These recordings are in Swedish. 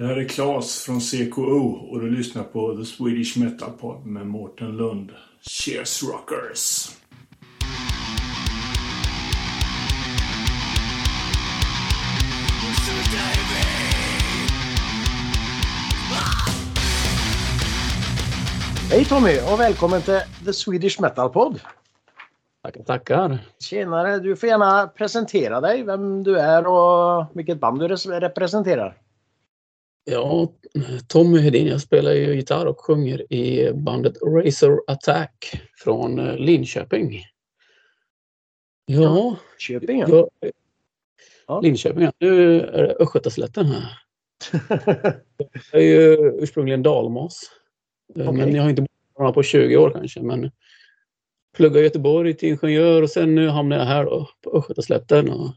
Det här är Claes från CKO och du lyssnar på The Swedish Metal Pod med Mårten Lund. Cheers Rockers! Hej Tommy och välkommen till The Swedish Metal Pod. Tackar, tackar. Tjenare, du får gärna presentera dig, vem du är och vilket band du representerar. Ja, Tommy Hedin, jag spelar ju gitarr och sjunger i bandet Razor Attack från eh, Linköping. Ja, Köping ja. ja. Linköping, ja. Nu är det Östgötaslätten här. Jag är ju ursprungligen dalmas. Okay. Men jag har inte bott på 20 år kanske. Men pluggade i Göteborg till ingenjör och sen nu hamnar jag här då, på Östgötaslätten. Och, eh,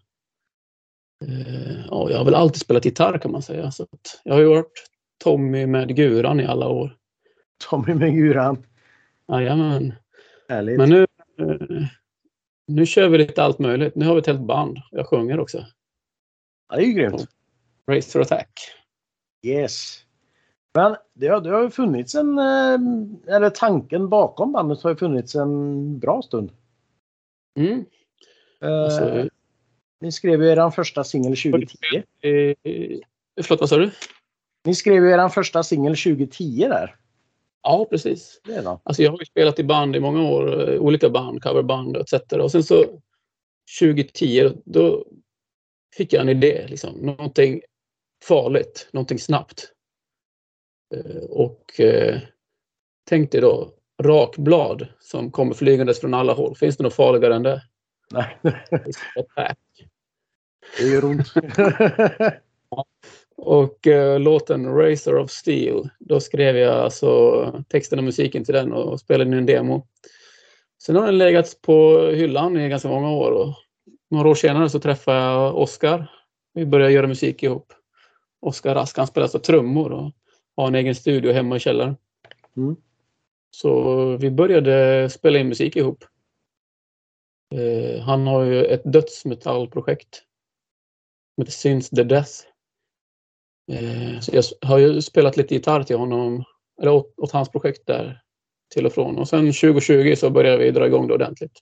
ja, jag har väl alltid spelat gitarr kan man säga. Så jag har ju varit Tommy med guran i alla år. Tommy med guran. Jajamän. Härligt. Men nu, eh, nu kör vi lite allt möjligt. Nu har vi ett helt band. Jag sjunger också. Ja, det är ju grymt. Race for attack. Yes. Men det har, det har ju funnits en, eh, eller tanken bakom bandet har ju funnits en bra stund. Mm. Alltså, eh, ni skrev ju er första singel 2010. Eh, förlåt, vad sa du? Ni skrev ju er första singel 2010 där. Ja, precis. Alltså jag har ju spelat i band i många år, olika band, coverband etc. Och sen så 2010, då fick jag en idé. Liksom. Någonting farligt, någonting snabbt. Eh, och eh, tänkte då rakblad som kommer flygandes från alla håll. Finns det något farligare än det? Nej. Det gör ont. och eh, låten Razor of Steel, då skrev jag alltså texten och musiken till den och spelade in en demo. Sen har den legat på hyllan i ganska många år och några år senare så träffade jag Oskar. Vi började göra musik ihop. Oskar Rask, han spelar alltså trummor och har en egen studio hemma i källaren. Mm. Så vi började spela in musik ihop. Eh, han har ju ett dödsmetallprojekt som heter Since the Death. Eh, så jag har ju spelat lite gitarr till honom, eller åt, åt, hans projekt där till och från. Och sen 2020 så började vi dra igång det ordentligt.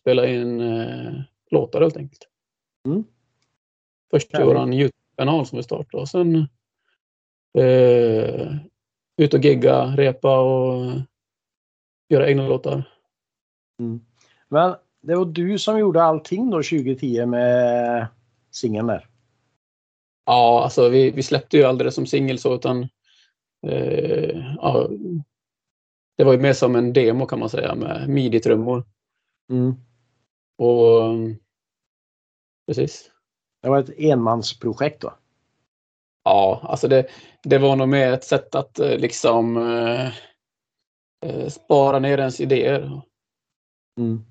Spela in eh, låtar helt enkelt. Mm. Först i vår Youtube-kanal som vi startade och sen eh, ut och gigga, repa och göra egna låtar. Mm. Men det var du som gjorde allting då 2010 med singeln där? Ja, alltså vi, vi släppte ju aldrig det som singel så utan eh, ja, det var ju mer som en demo kan man säga med midi-trummor. Mm. Och precis. Det var ett enmansprojekt då? Ja, alltså det, det var nog mer ett sätt att eh, liksom eh, eh, spara ner ens idéer. Mm.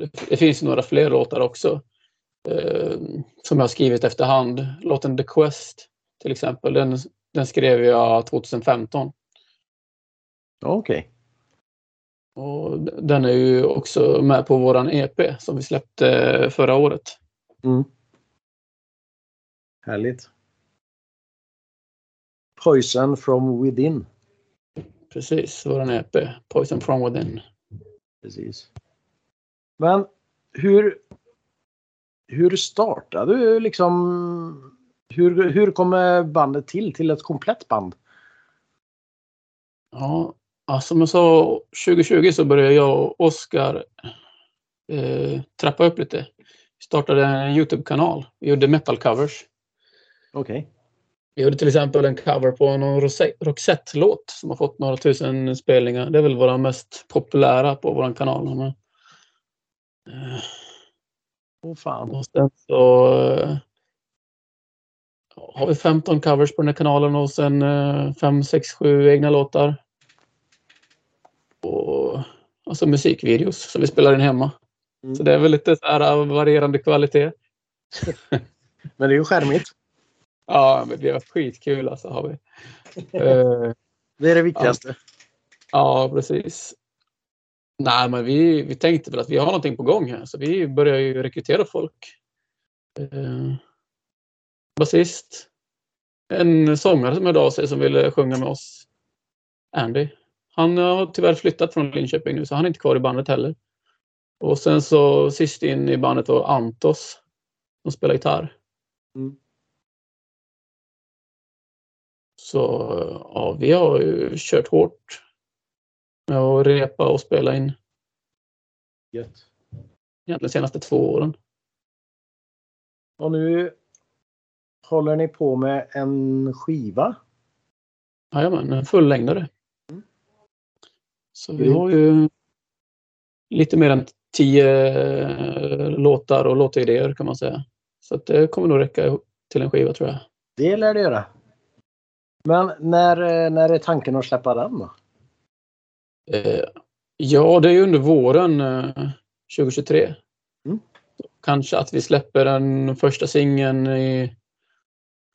Det, finns några fler låtar också eh, som jag har skrivit efterhand. Låten The Quest till exempel, den, den skrev jag 2015. Okej. Okay. Och den är ju också med på våran EP som vi släppte förra året. Mm. Härligt. Poison from within. Precis, vår EP. Poison from within. Precis. Men hur, hur startade du liksom? Hur, hur kommer bandet till, till ett komplett band? Ja, alltså som jag sa, 2020 så började jag och Oskar eh, trappa upp lite. Vi startade en Youtube-kanal. Vi gjorde metal covers. Okej. Okay. Vi gjorde till exempel en cover på någon Roxette-låt som har fått några tusen spelningar. Det är väl våra mest populära på vår kanal. Eh, oh, fan. Och sen så eh, har vi 15 covers på den här kanalen och sen eh, 5, 6, 7 egna låtar. Och alltså musikvideos som vi spelar in hemma. Mm. Så det är väl lite så här varierande kvalitet. men det är ju skärmigt. Ja, men det var skitkul alltså. Har vi. Uh, det är det viktigaste. Ja, ja, precis. Nej, men vi, vi tänkte väl att vi har någonting på gång här, så vi börjar ju rekrytera folk. Uh, basist, en sångare som hörde av sig som ville sjunga med oss. Andy. Han har tyvärr flyttat från Linköping nu så han är inte kvar i bandet heller. Och sen så sist in i bandet var Antos som spelar gitarr. Mm. Så ja, vi har ju kört hårt med att repa och spela in. Gött. Egentligen senaste två åren. Och nu håller ni på med en skiva? Jajamän, en fullängdare. Mm. Så vi har ju lite mer än tio eh, låtar och låtidéer kan man säga. Så det kommer nog räcka till en skiva tror jag. Det lär det göra. Men när, eh, när är tanken att släppa den då? Eh, ja, det är under våren 2023. Mm. Kanske att vi släpper den första singeln i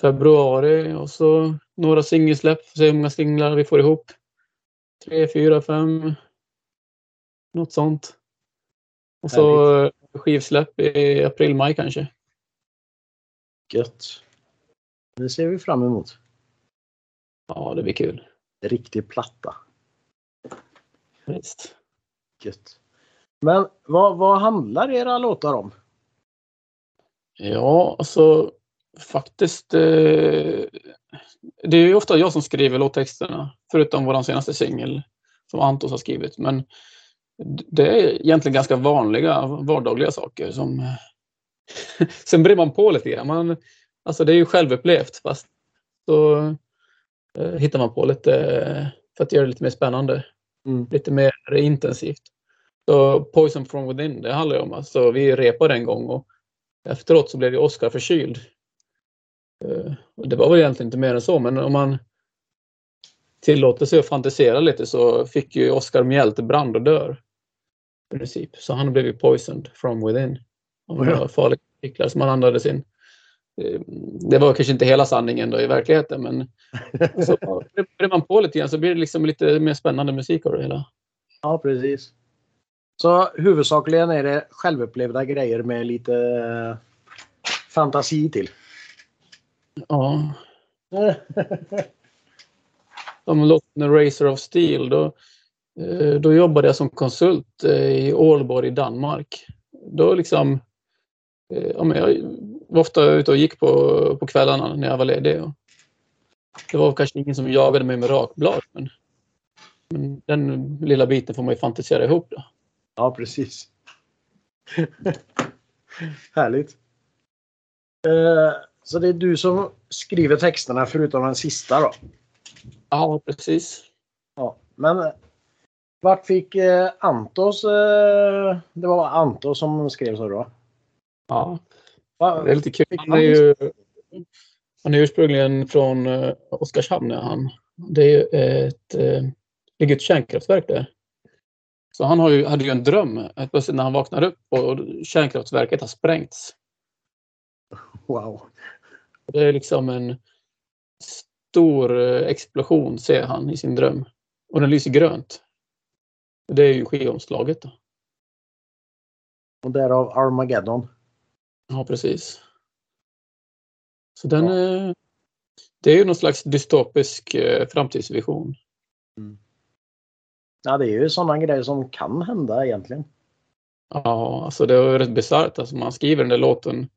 februari och så några singelsläpp. Se hur många singlar vi får ihop. Tre, fyra, fem. Något sånt. Och så Härligt. skivsläpp i april, maj kanske. Gött. Det ser vi fram emot. Ja, det blir kul. Riktig platta. Visst. Gött. Men vad, vad handlar era låtar om? Ja, alltså faktiskt. Eh, det är ju ofta jag som skriver låttexterna, förutom vår senaste singel som Antos har skrivit. Men det är egentligen ganska vanliga vardagliga saker som Sen brer man på lite grann. Man, alltså det är ju självupplevt fast så eh, hittar man på lite för att göra det lite mer spännande. Mm. Lite mer intensivt. Så Poison from within, det handlar ju om alltså vi repade en gång och efteråt så blev ju Oscar förkyld. Eh, det var väl egentligen inte mer än så, men om man tillåter sig att fantisera lite så fick ju Oscar mjältebrand och dör. I princip. Så han blev ju poisoned from within. Av ja. farliga partiklar som han andades in. Eh, det var kanske inte hela sanningen då i verkligheten men så brer man på lite grann så blir det liksom lite mer spännande musik av det hela. Ja precis. Så huvudsakligen är det självupplevda grejer med lite eh, fantasi till. Ja. Som låten Racer of Steel, då, eh, då jobbade jag som konsult i Ålborg i Danmark. Då liksom ja, men jag var ofta ute och gick på, på kvällarna när jag var ledig. Och det var kanske ingen som jagade mig med rakblad. Men, men den lilla biten får man ju fantisera ihop. Då. Ja, precis. Härligt. Eh, så det är du som skriver texterna förutom den sista då? Ja, precis. Ja, men vart fick eh, Antos... Det var Antos som skrev så då? Ja, det är lite kul. Han är ju han är ursprungligen från uh, Oskarshamn. Han. Det är ju ett, uh, ligger ett kärnkraftverk där. Så han har ju, hade ju en dröm plötsligt när han vaknar upp och kärnkraftverket har sprängts. Wow. Det är liksom en stor uh, explosion ser han i sin dröm. Och den lyser grönt. Det är ju skivomslaget. Då. Och därav Armageddon. Ja, precis. Så den ja. är, det är ju någon slags dystopisk eh, framtidsvision. Mm. Ja, det är ju sådana grejer som kan hända egentligen. Ja, alltså det är rätt bisarrt. Alltså man skriver den där låten.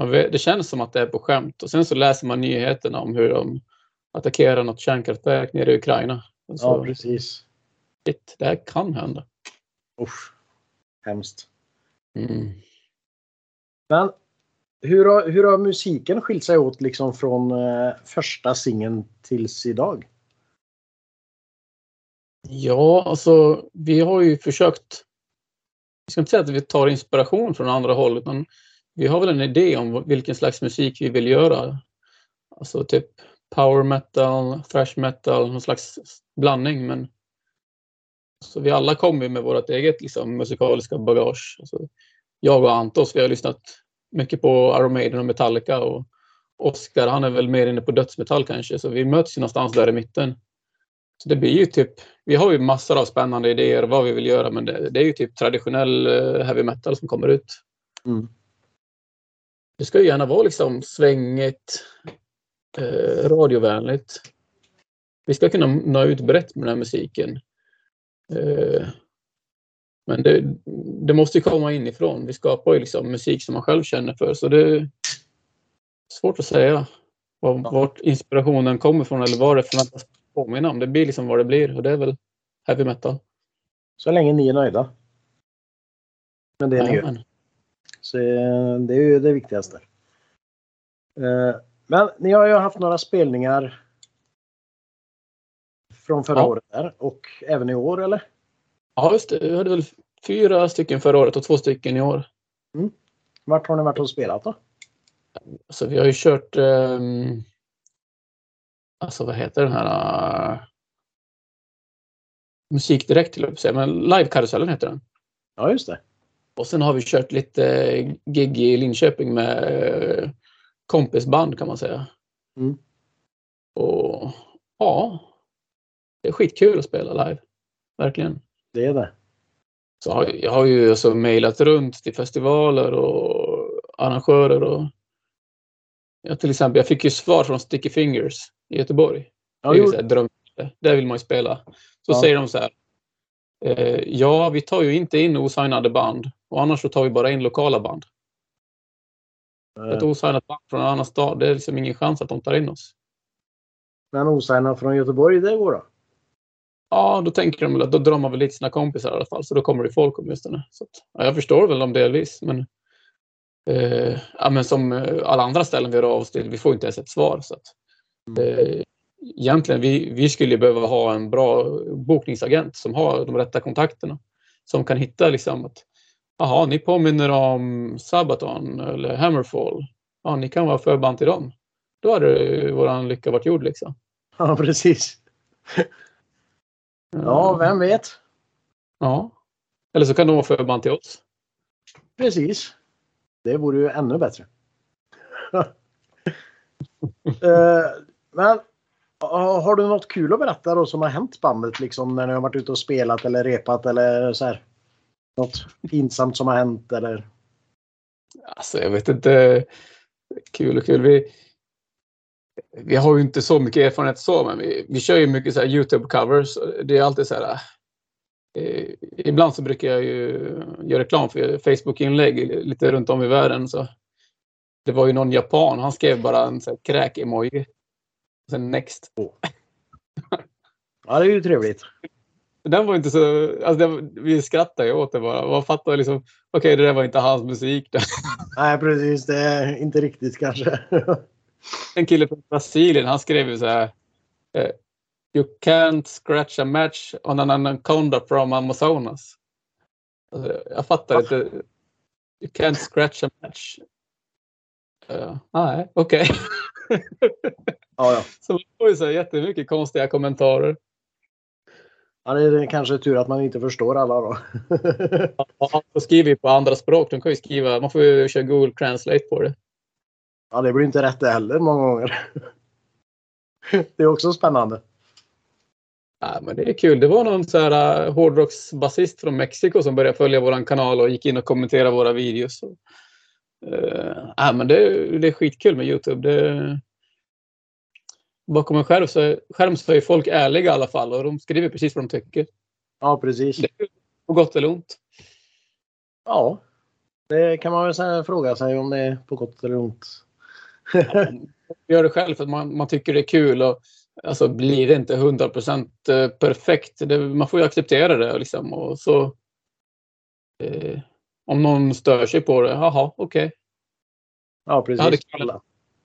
Vet, det känns som att det är på skämt och sen så läser man nyheterna om hur de attackerar något kärnkraftverk nere i Ukraina. Så, ja, precis. Shit, det här kan hända. Usch. Hemskt. Mm. Men hur har, hur har musiken skilt sig åt liksom från eh, första singeln tills idag? Ja, alltså vi har ju försökt. Jag ska inte säga att vi tar inspiration från andra håll, utan vi har väl en idé om vilken slags musik vi vill göra. Alltså typ power metal, thrash metal, någon slags blandning. Men så vi alla kommer med vårt eget liksom, musikaliska bagage. Alltså, jag och Antos, vi har lyssnat mycket på Iron Maiden och Metallica och Oscar han är väl mer inne på dödsmetall kanske så vi möts ju någonstans där i mitten. Så det blir ju typ, vi har ju massor av spännande idéer vad vi vill göra men det, det är ju typ traditionell eh, heavy metal som kommer ut. Mm. Det ska ju gärna vara liksom svängigt, eh, radiovänligt. Vi ska kunna nå ut brett med den här musiken. Eh, men det, det måste komma inifrån. Vi skapar ju liksom musik som man själv känner för. Så det är svårt att säga var, vart inspirationen kommer från eller vad det förväntas påminna om. Det blir liksom vad det blir och det är väl heavy metal. Så länge ni är nöjda. Men det är ni ju. Så eh, det är ju det viktigaste. Eh, men ni har ju haft några spelningar från förra ja. året där och även i år eller? Ja, just det. Vi hade väl fyra stycken förra året och två stycken i år. Mm. Vart har ni varit och spelat då? Alltså vi har ju kört um, Alltså vad heter den här uh, Musik direkt till säga, men Live-karusellen heter den. Ja, just det. Och sen har vi kört lite gig i Linköping med uh, kompisband kan man säga. Mm. Och ja, det är skitkul att spela live. Verkligen. Det är det. Så har, jag har ju alltså mejlat runt till festivaler och arrangörer. Och, ja, till exempel, jag fick ju svar från Sticky Fingers i Göteborg. Ja, det är så här, dröm, där vill man ju spela. Så ja. säger de så här. Eh, ja, vi tar ju inte in osignade band och annars så tar vi bara in lokala band. Ett osignat band från en annan stad, det är liksom ingen chans att de tar in oss. Men osignat från Göteborg, det går då? Ja, då tänker de att då drar man väl dit sina kompisar i alla fall, så då kommer det folk åtminstone. Så att, ja, jag förstår väl dem delvis, men, eh, ja, men som eh, alla andra ställen vi hör av oss till, vi får inte ens ett svar. Så att, mm. eh, egentligen, vi, vi skulle behöva ha en bra bokningsagent som har de rätta kontakterna. Som kan hitta liksom att, jaha, ni påminner om Sabaton eller Hammerfall. Ja, ni kan vara förband till dem. Då hade våran lycka varit gjord liksom. Ja, precis. Ja, vem vet? Ja. Eller så kan de vara förband till oss. Precis. Det vore ju ännu bättre. uh, men har du något kul att berätta då som har hänt bandet liksom när ni har varit ute och spelat eller repat eller så här? Något pinsamt som har hänt eller? Alltså jag vet inte. Kul och kul. Vi, vi har ju inte så mycket erfarenhet så, men vi, vi kör ju mycket så Youtube-covers. Det är alltid så här. Eh, ibland så brukar jag ju göra reklam för Facebook-inlägg lite runt om i världen. Så det var ju någon japan, han skrev bara en kräk-emoji. Sen next. Oh. ja, det är ju trevligt. Den var inte så... Alltså det, vi skrattade ju åt det bara. Man fattade liksom, okej, okay, det där var inte hans musik. Nej, precis. Det är inte riktigt kanske. En kille från Brasilien, han skrev ju så här. Eh, you can't scratch a match on an anaconda from Amazonas. Alltså, jag fattar inte. You can't scratch a match. Uh, nej, okej. Okay. ja, ja. Så man får ju så jättemycket konstiga kommentarer. Ja, det är kanske tur att man inte förstår alla då. ja, man skriver på andra språk. De kan ju skriva, man får ju köra Google Translate på det. Ja, det blir inte rätt det heller många gånger. det är också spännande. Ja, men det är kul. Det var någon så här uh, hårdrocksbasist från Mexiko som började följa vår kanal och gick in och kommenterade våra videos. Uh, ja, men det, det är skitkul med Youtube. Det, bakom en skärm så, skärm så är folk ärliga i alla fall och de skriver precis vad de tycker. Ja, precis. Det på gott eller ont. Ja, det kan man väl fråga sig om det är på gott eller ont gör det själv för att man, man tycker det är kul. Och, alltså, blir det inte 100 eh, perfekt, det, man får ju acceptera det. Liksom, och så, eh, om någon stör sig på det, jaha, okej. Okay. Ja, precis. Alla,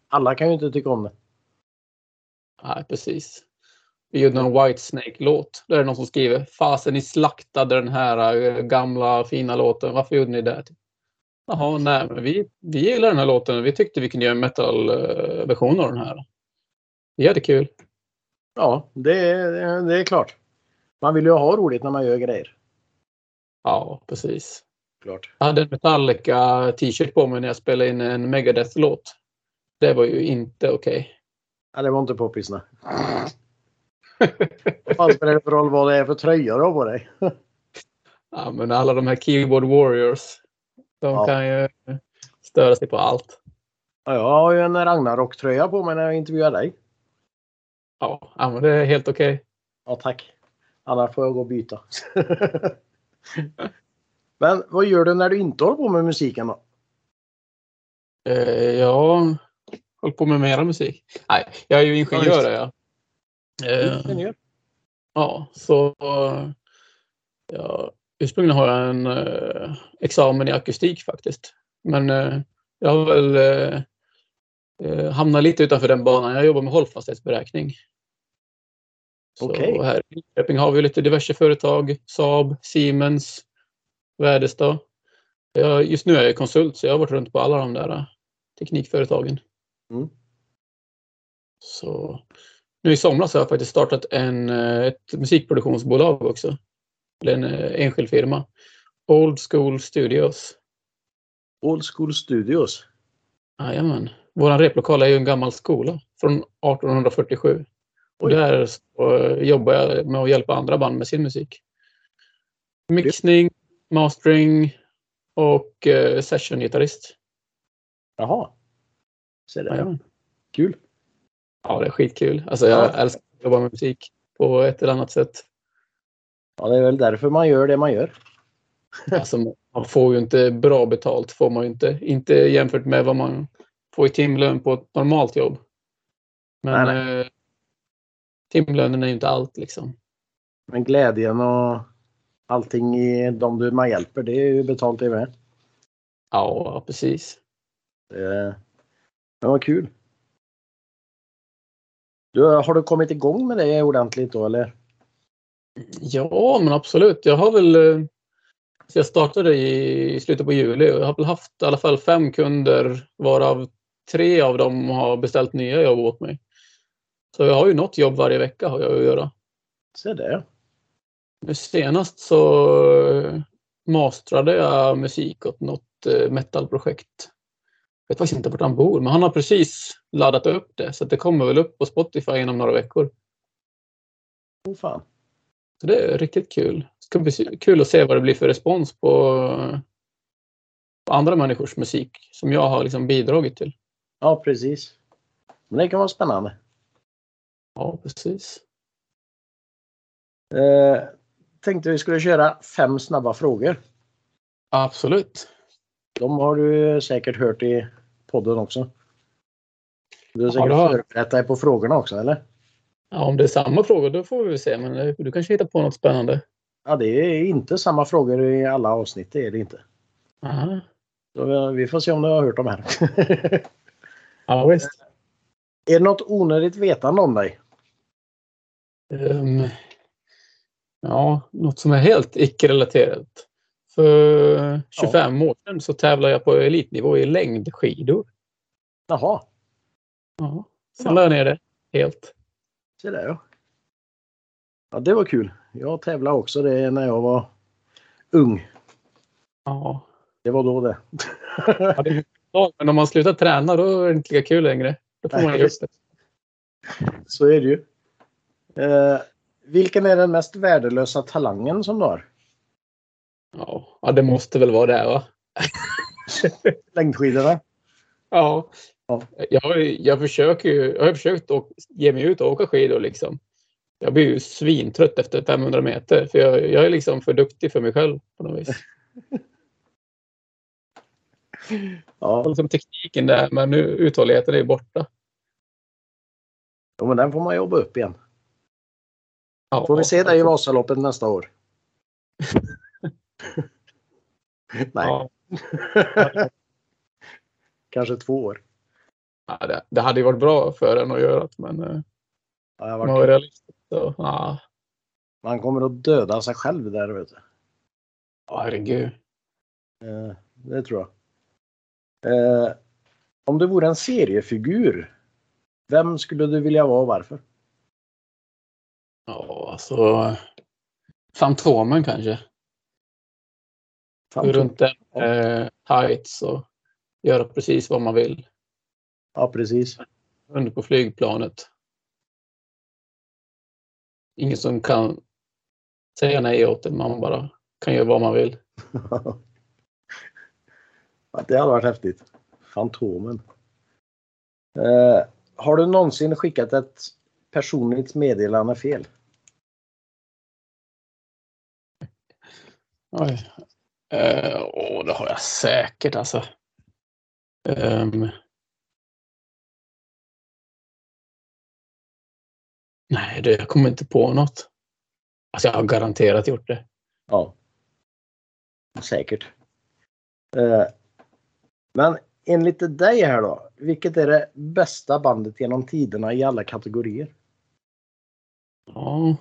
alla kan ju inte tycka om det. Nej, precis. Vi gjorde en White Snake-låt. Då är det någon som skriver Fasen ni slaktade den här eh, gamla fina låten. Varför gjorde ni det? Jaha, nej, vi, vi gillar den här låten. Vi tyckte vi kunde göra en metal-version av den här. Vi hade kul. Ja, det, det är klart. Man vill ju ha roligt när man gör grejer. Ja, precis. Klart. Jag hade en Metallica t-shirt på mig när jag spelade in en Megadeth-låt. Det var ju inte okej. Okay. Ja, det var inte poppis, nej. Vad spelar det för roll vad det är för tröja du har på dig? ja, men alla de här Keyboard Warriors. De ja. kan ju störa sig på allt. Ja, jag har ju en Ragnarok-tröja på mig när jag intervjuar dig. Ja, men det är helt okej. Okay. Ja, tack. Annars får jag gå och byta. men vad gör du när du inte håller på med musiken då? Eh, jag håller på med mera musik. Nej, jag är ju ingenjör. Ja, Eh, ingenjör? Ja, så ja, ursprungligen har jag en eh, examen i akustik faktiskt. Men eh, jag har väl eh, eh hamnat lite utanför den banan. Jag jobbar med hållfasthetsberäkning. Okay. Här i Linköping har vi lite diverse företag. Saab, Siemens, Väderstad. Jag, just nu är jag konsult så jag har varit runt på alla de där eh, teknikföretagen. Mm. Så nu i somras har jag faktiskt startat en, eh, ett musikproduktionsbolag också. En eh, enskild firma. Old School Studios. Old School Studios? Jajamän. Vår replokal är ju en gammal skola från 1847. Och där jobbar jag med att hjälpa andra band med sin musik. Mixning, mastering och eh, sessiongitarrist. Jaha. Se där. Ja. Kul. Ja, det är skitkul. Alltså jag ja. älskar att jobba med musik på ett eller annat sätt. Ja, det är väl därför man gör det man gör. alltså, man får ju inte bra betalt, får man ju inte. Inte jämfört med vad man får i timlön på ett normalt jobb. Men nej, nej. Eh, timlönen är ju inte allt liksom. Men glädjen och allting i de du man hjälper, det är ju betalt det med. Ja, precis. Det, det var kul. Du, har du kommit igång med det ordentligt då eller? Ja, men absolut. Jag har väl eh, så jag startade i slutet på juli och jag har väl haft i alla fall fem kunder varav tre av dem har beställt nya jobb åt mig. Så jag har ju något jobb varje vecka har jag att göra. Se det. Nu senast så eh, mastrade jag musik åt något eh, metalprojekt. Jag vet faktiskt inte vart han bor, men han har precis laddat upp det så det kommer väl upp på Spotify inom några veckor. Oh, fan. Så det är riktigt kul. Det ska bli kul att se vad det blir för respons på, på andra människors musik som jag har liksom bidragit till. Ja, precis. Men det kan vara spännande. Ja, precis. Eh, tänkte vi skulle köra fem snabba frågor. Absolut. De har du säkert hört i podden också. Du har säkert ja, förberett dig på frågorna också, eller? Ja, om det är samma frågor då får vi se. Men eh, du kanske hittar på något spännande. Ja, det är inte samma frågor i alla avsnitt. Det är det inte. Aha. Så vi får se om du har hört dem här. ja, visst. Är det något onödigt vetande om dig? Um, ja, något som är helt icke-relaterat. För 25 ja. år sedan så tävlade jag på elitnivå i längdskidor. Jaha. Ja, sen ja. la jag ner det helt. Se där ja. Ja, det var kul. Jag tävlade också det när jag var ung. Ja. Det var då det. ja, det men om man slutar träna då är det inte lika kul längre. Då får Nej, man upp det. Så är det ju. Eh, vilken är den mest värdelösa talangen som du har? Ja, det måste väl vara det va? Längdskidorna? Ja. Ja. Jag, jag, försöker ju, jag har försökt att ge mig ut och åka skidor liksom. Jag blir ju svintrött efter 500 meter för jag, jag är liksom för duktig för mig själv på något vis. ja. Liksom tekniken där men nu uthålligheten är borta. Ja, men den får man jobba upp igen. Ja, får vi se dig i Vasaloppet nästa år? Nej. Kanske två år. Ja, det, det, hade ju varit bra för en att göra det, men eh, ja, man var realist. Så, ja. Man kommer att döda sig själv där, vet du. Ja, herregud. Eh, det tror jag. Eh, om du vore en seriefigur, vem skulle du vilja vara och varför? Ja, alltså Fantomen kanske. Fantom. Runt den eh, tights och göra precis vad man vill. Ja, precis. Under på flygplanet. Ingen som kan säga nej åt en. Man bara kan göra vad man vill. det hade varit häftigt. Fantomen. Uh, har du någonsin skickat ett personligt meddelande fel? Oj. Uh, oh, det har jag säkert alltså. Um... Nej, det, jag kommer inte på något. Alltså jag har garanterat gjort det. Ja. Säkert. Uh, men enligt dig här då, vilket är det bästa bandet genom tiderna i alla kategorier? Ja.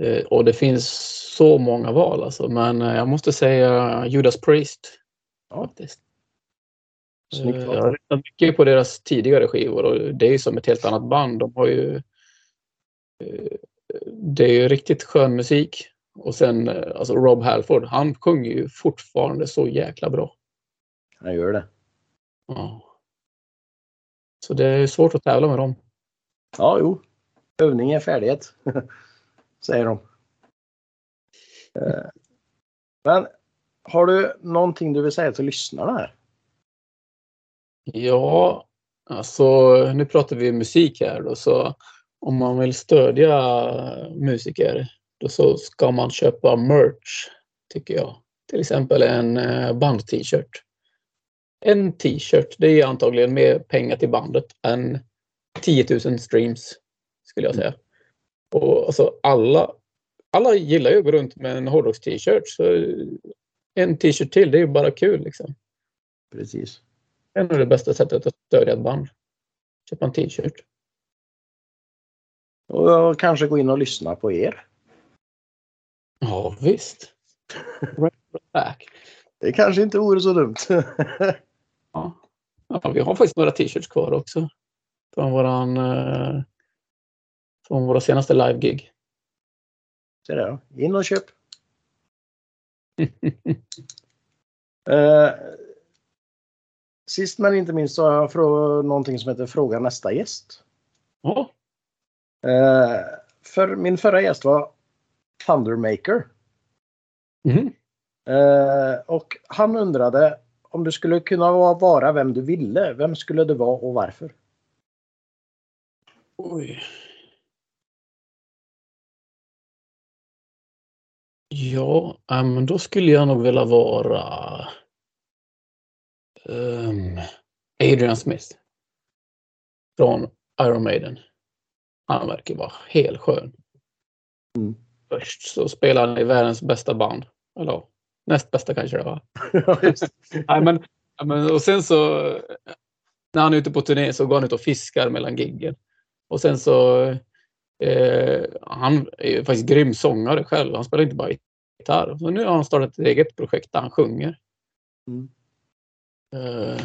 Uh, och det finns så många val alltså, men uh, jag måste säga Judas Priest. Ja. Faktiskt. Snyggt jag har lyssnat mycket på deras tidigare skivor och det är ju som ett helt annat band. De har ju det är ju riktigt skön musik. Och sen alltså Rob Halford, han sjunger ju fortfarande så jäkla bra. Han gör det. Ja. Så det är svårt att tävla med dem. Ja, jo. Övning är färdighet, säger de. Eh, men har du någonting du vill säga till lyssnarna här? Ja, alltså nu pratar vi musik här då, så om man vill stödja musiker då så ska man köpa merch, tycker jag. Till exempel en eh, band-t-shirt en t-shirt, det är antagligen mer pengar till bandet än 10 000 streams, skulle jag säga. Och alltså alla, alla gillar ju att gå runt med en hårdrocks-t-shirt, så en t-shirt till, det är ju bara kul liksom. Precis. Det är nog det bästa sättet att stödja ett band. Köpa en t-shirt. Och kanske gå in och lyssna på er. Ja, visst. right back. Det kanske inte vore så dumt. Ja. ja, vi har faktiskt några t-shirts kvar också. Från våran eh, från våra senaste live-gig. Se där, in och köp. eh, sist men inte minst så har jag någonting som heter Fråga nästa gäst. Ja. Eh, för min förra gäst var Thundermaker. Mm. Och han undrade om du skulle kunna vara vem du ville, vem skulle du vara och varför? Oj. Ja, men då skulle jag nog vilja vara um, Adrian Smith. Från Iron Maiden. Han verkar vara helt skön. Mm. Först så spelar han i världens bästa band. Eller näst bästa kanske det var. Nej, men, men, och sen så när han är ute på turné så går han ut och fiskar mellan giggen. Och sen så eh, han är ju faktiskt grym sångare själv. Han spelar inte bara gitarr. Så nu har han startat ett eget projekt där han sjunger. Mm. Eh,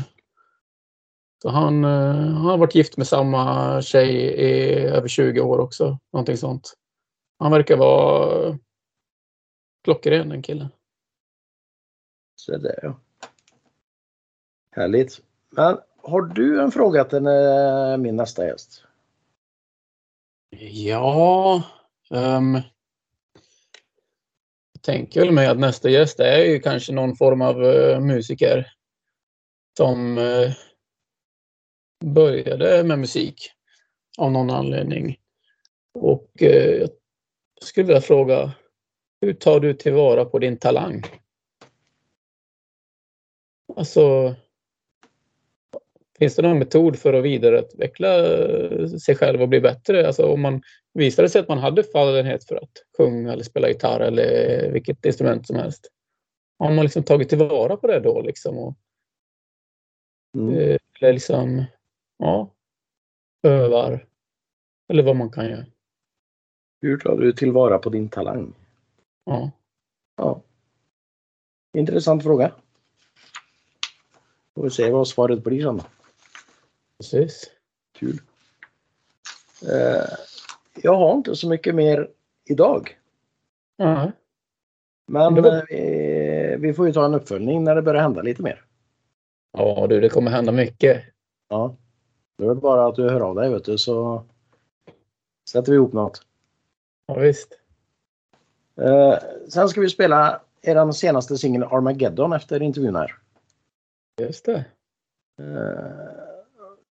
han, eh, han har varit gift med samma tjej i över 20 år också. Någonting sånt. Han verkar vara klockren den killen. Så det ja. Härligt. Men har du en fråga till eh, min nästa gäst? Ja. Um, jag tänker väl mig att nästa gäst är ju kanske någon form av uh, musiker som uh, började med musik av någon anledning. Och uh, jag skulle vilja fråga, hur tar du tillvara på din talang? Alltså, finns det någon metod för att vidareutveckla sig själv och bli bättre? Alltså om man visade sig att man hade fallenhet för att sjunga eller spela gitarr eller vilket instrument som helst. Har man liksom tagit tillvara på det då liksom? Och, mm. Eh, eller liksom, ja, övar. Eller vad man kan göra. Hur tar du tillvara på din talang? Ja. Ja. Intressant fråga. Får vi se vad svaret blir sen. Precis. Kul. Eh, jag har inte så mycket mer idag. Mm. Men var... eh, vi får ju ta en uppföljning när det börjar hända lite mer. Ja du, det kommer hända mycket. Ja. Det är bara att du hör av dig vet du så sätter vi ihop något. Ja visst. Eh, sen ska vi spela er senaste singel Armageddon efter intervjun här. Just det. Uh,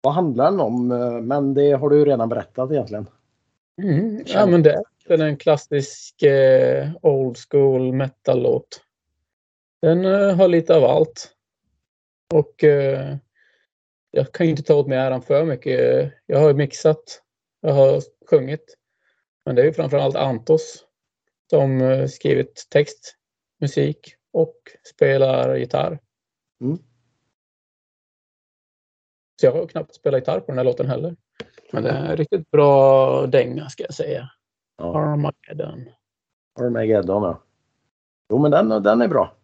Vad handlar den om? Men det har du ju redan berättat egentligen. Mm. Ja, men det är en klassisk eh, old school metal-låt. Den eh, har lite av allt. Och eh, jag kan inte ta åt mig äran för mycket. Jag har mixat, jag har sjungit. Men det är ju framförallt Antos som eh, skrivit text, musik och spelar gitarr. Mm. Så jag har knappt spelat gitarr på den här låten heller. Men det är en riktigt bra dänga ska jag säga. Ja. Armageddon. Armageddon ja. Jo men den, den är bra.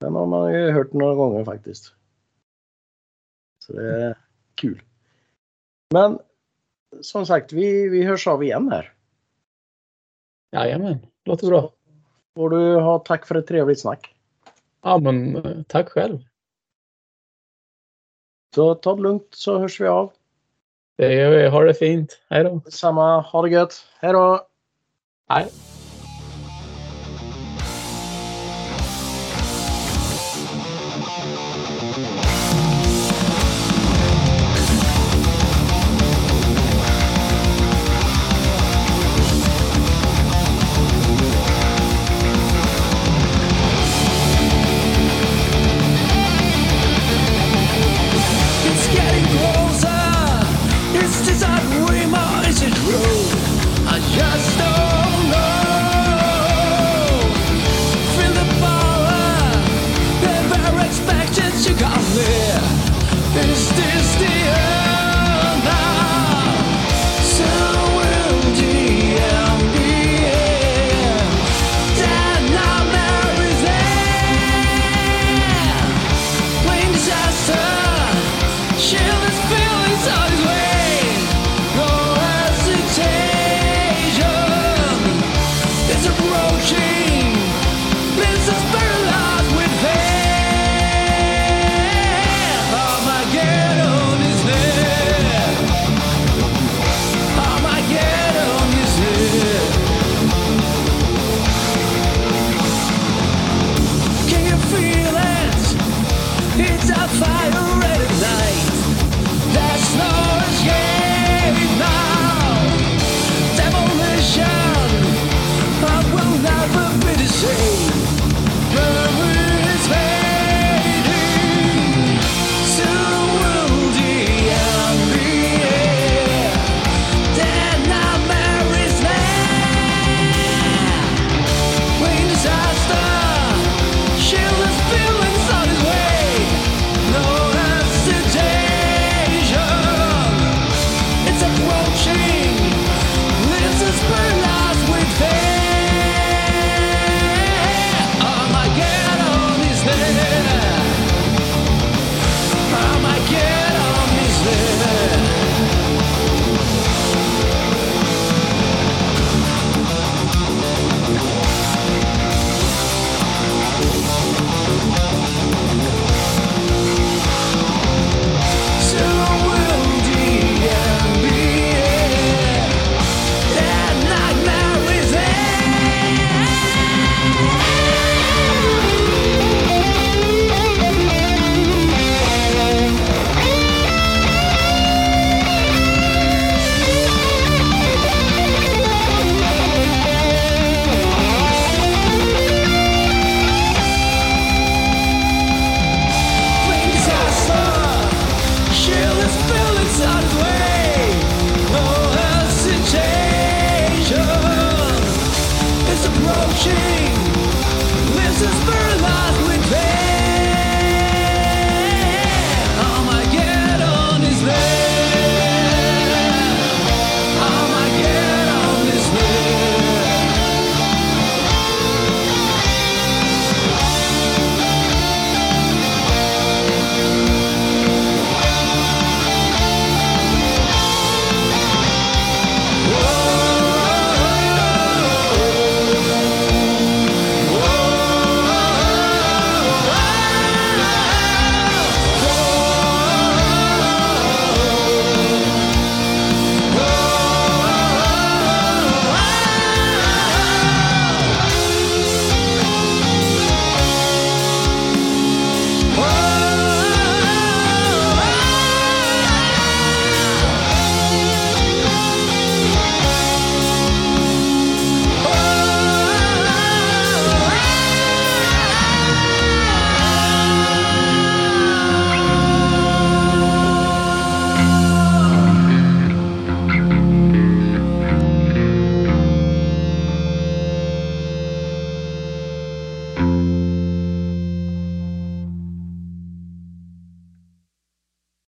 Den har man ju hört några gånger faktiskt. Så det är kul. Men som sagt, vi, vi hörs av igen här. Jajamän, låter bra. Får du ha tack för ett trevligt snack. Ja, men eh, tack själv. Så ta det lugnt så hörs vi av. Det gör vi. Ha det fint. Hej då. Samma. Ha det gött. Hej då. Hej.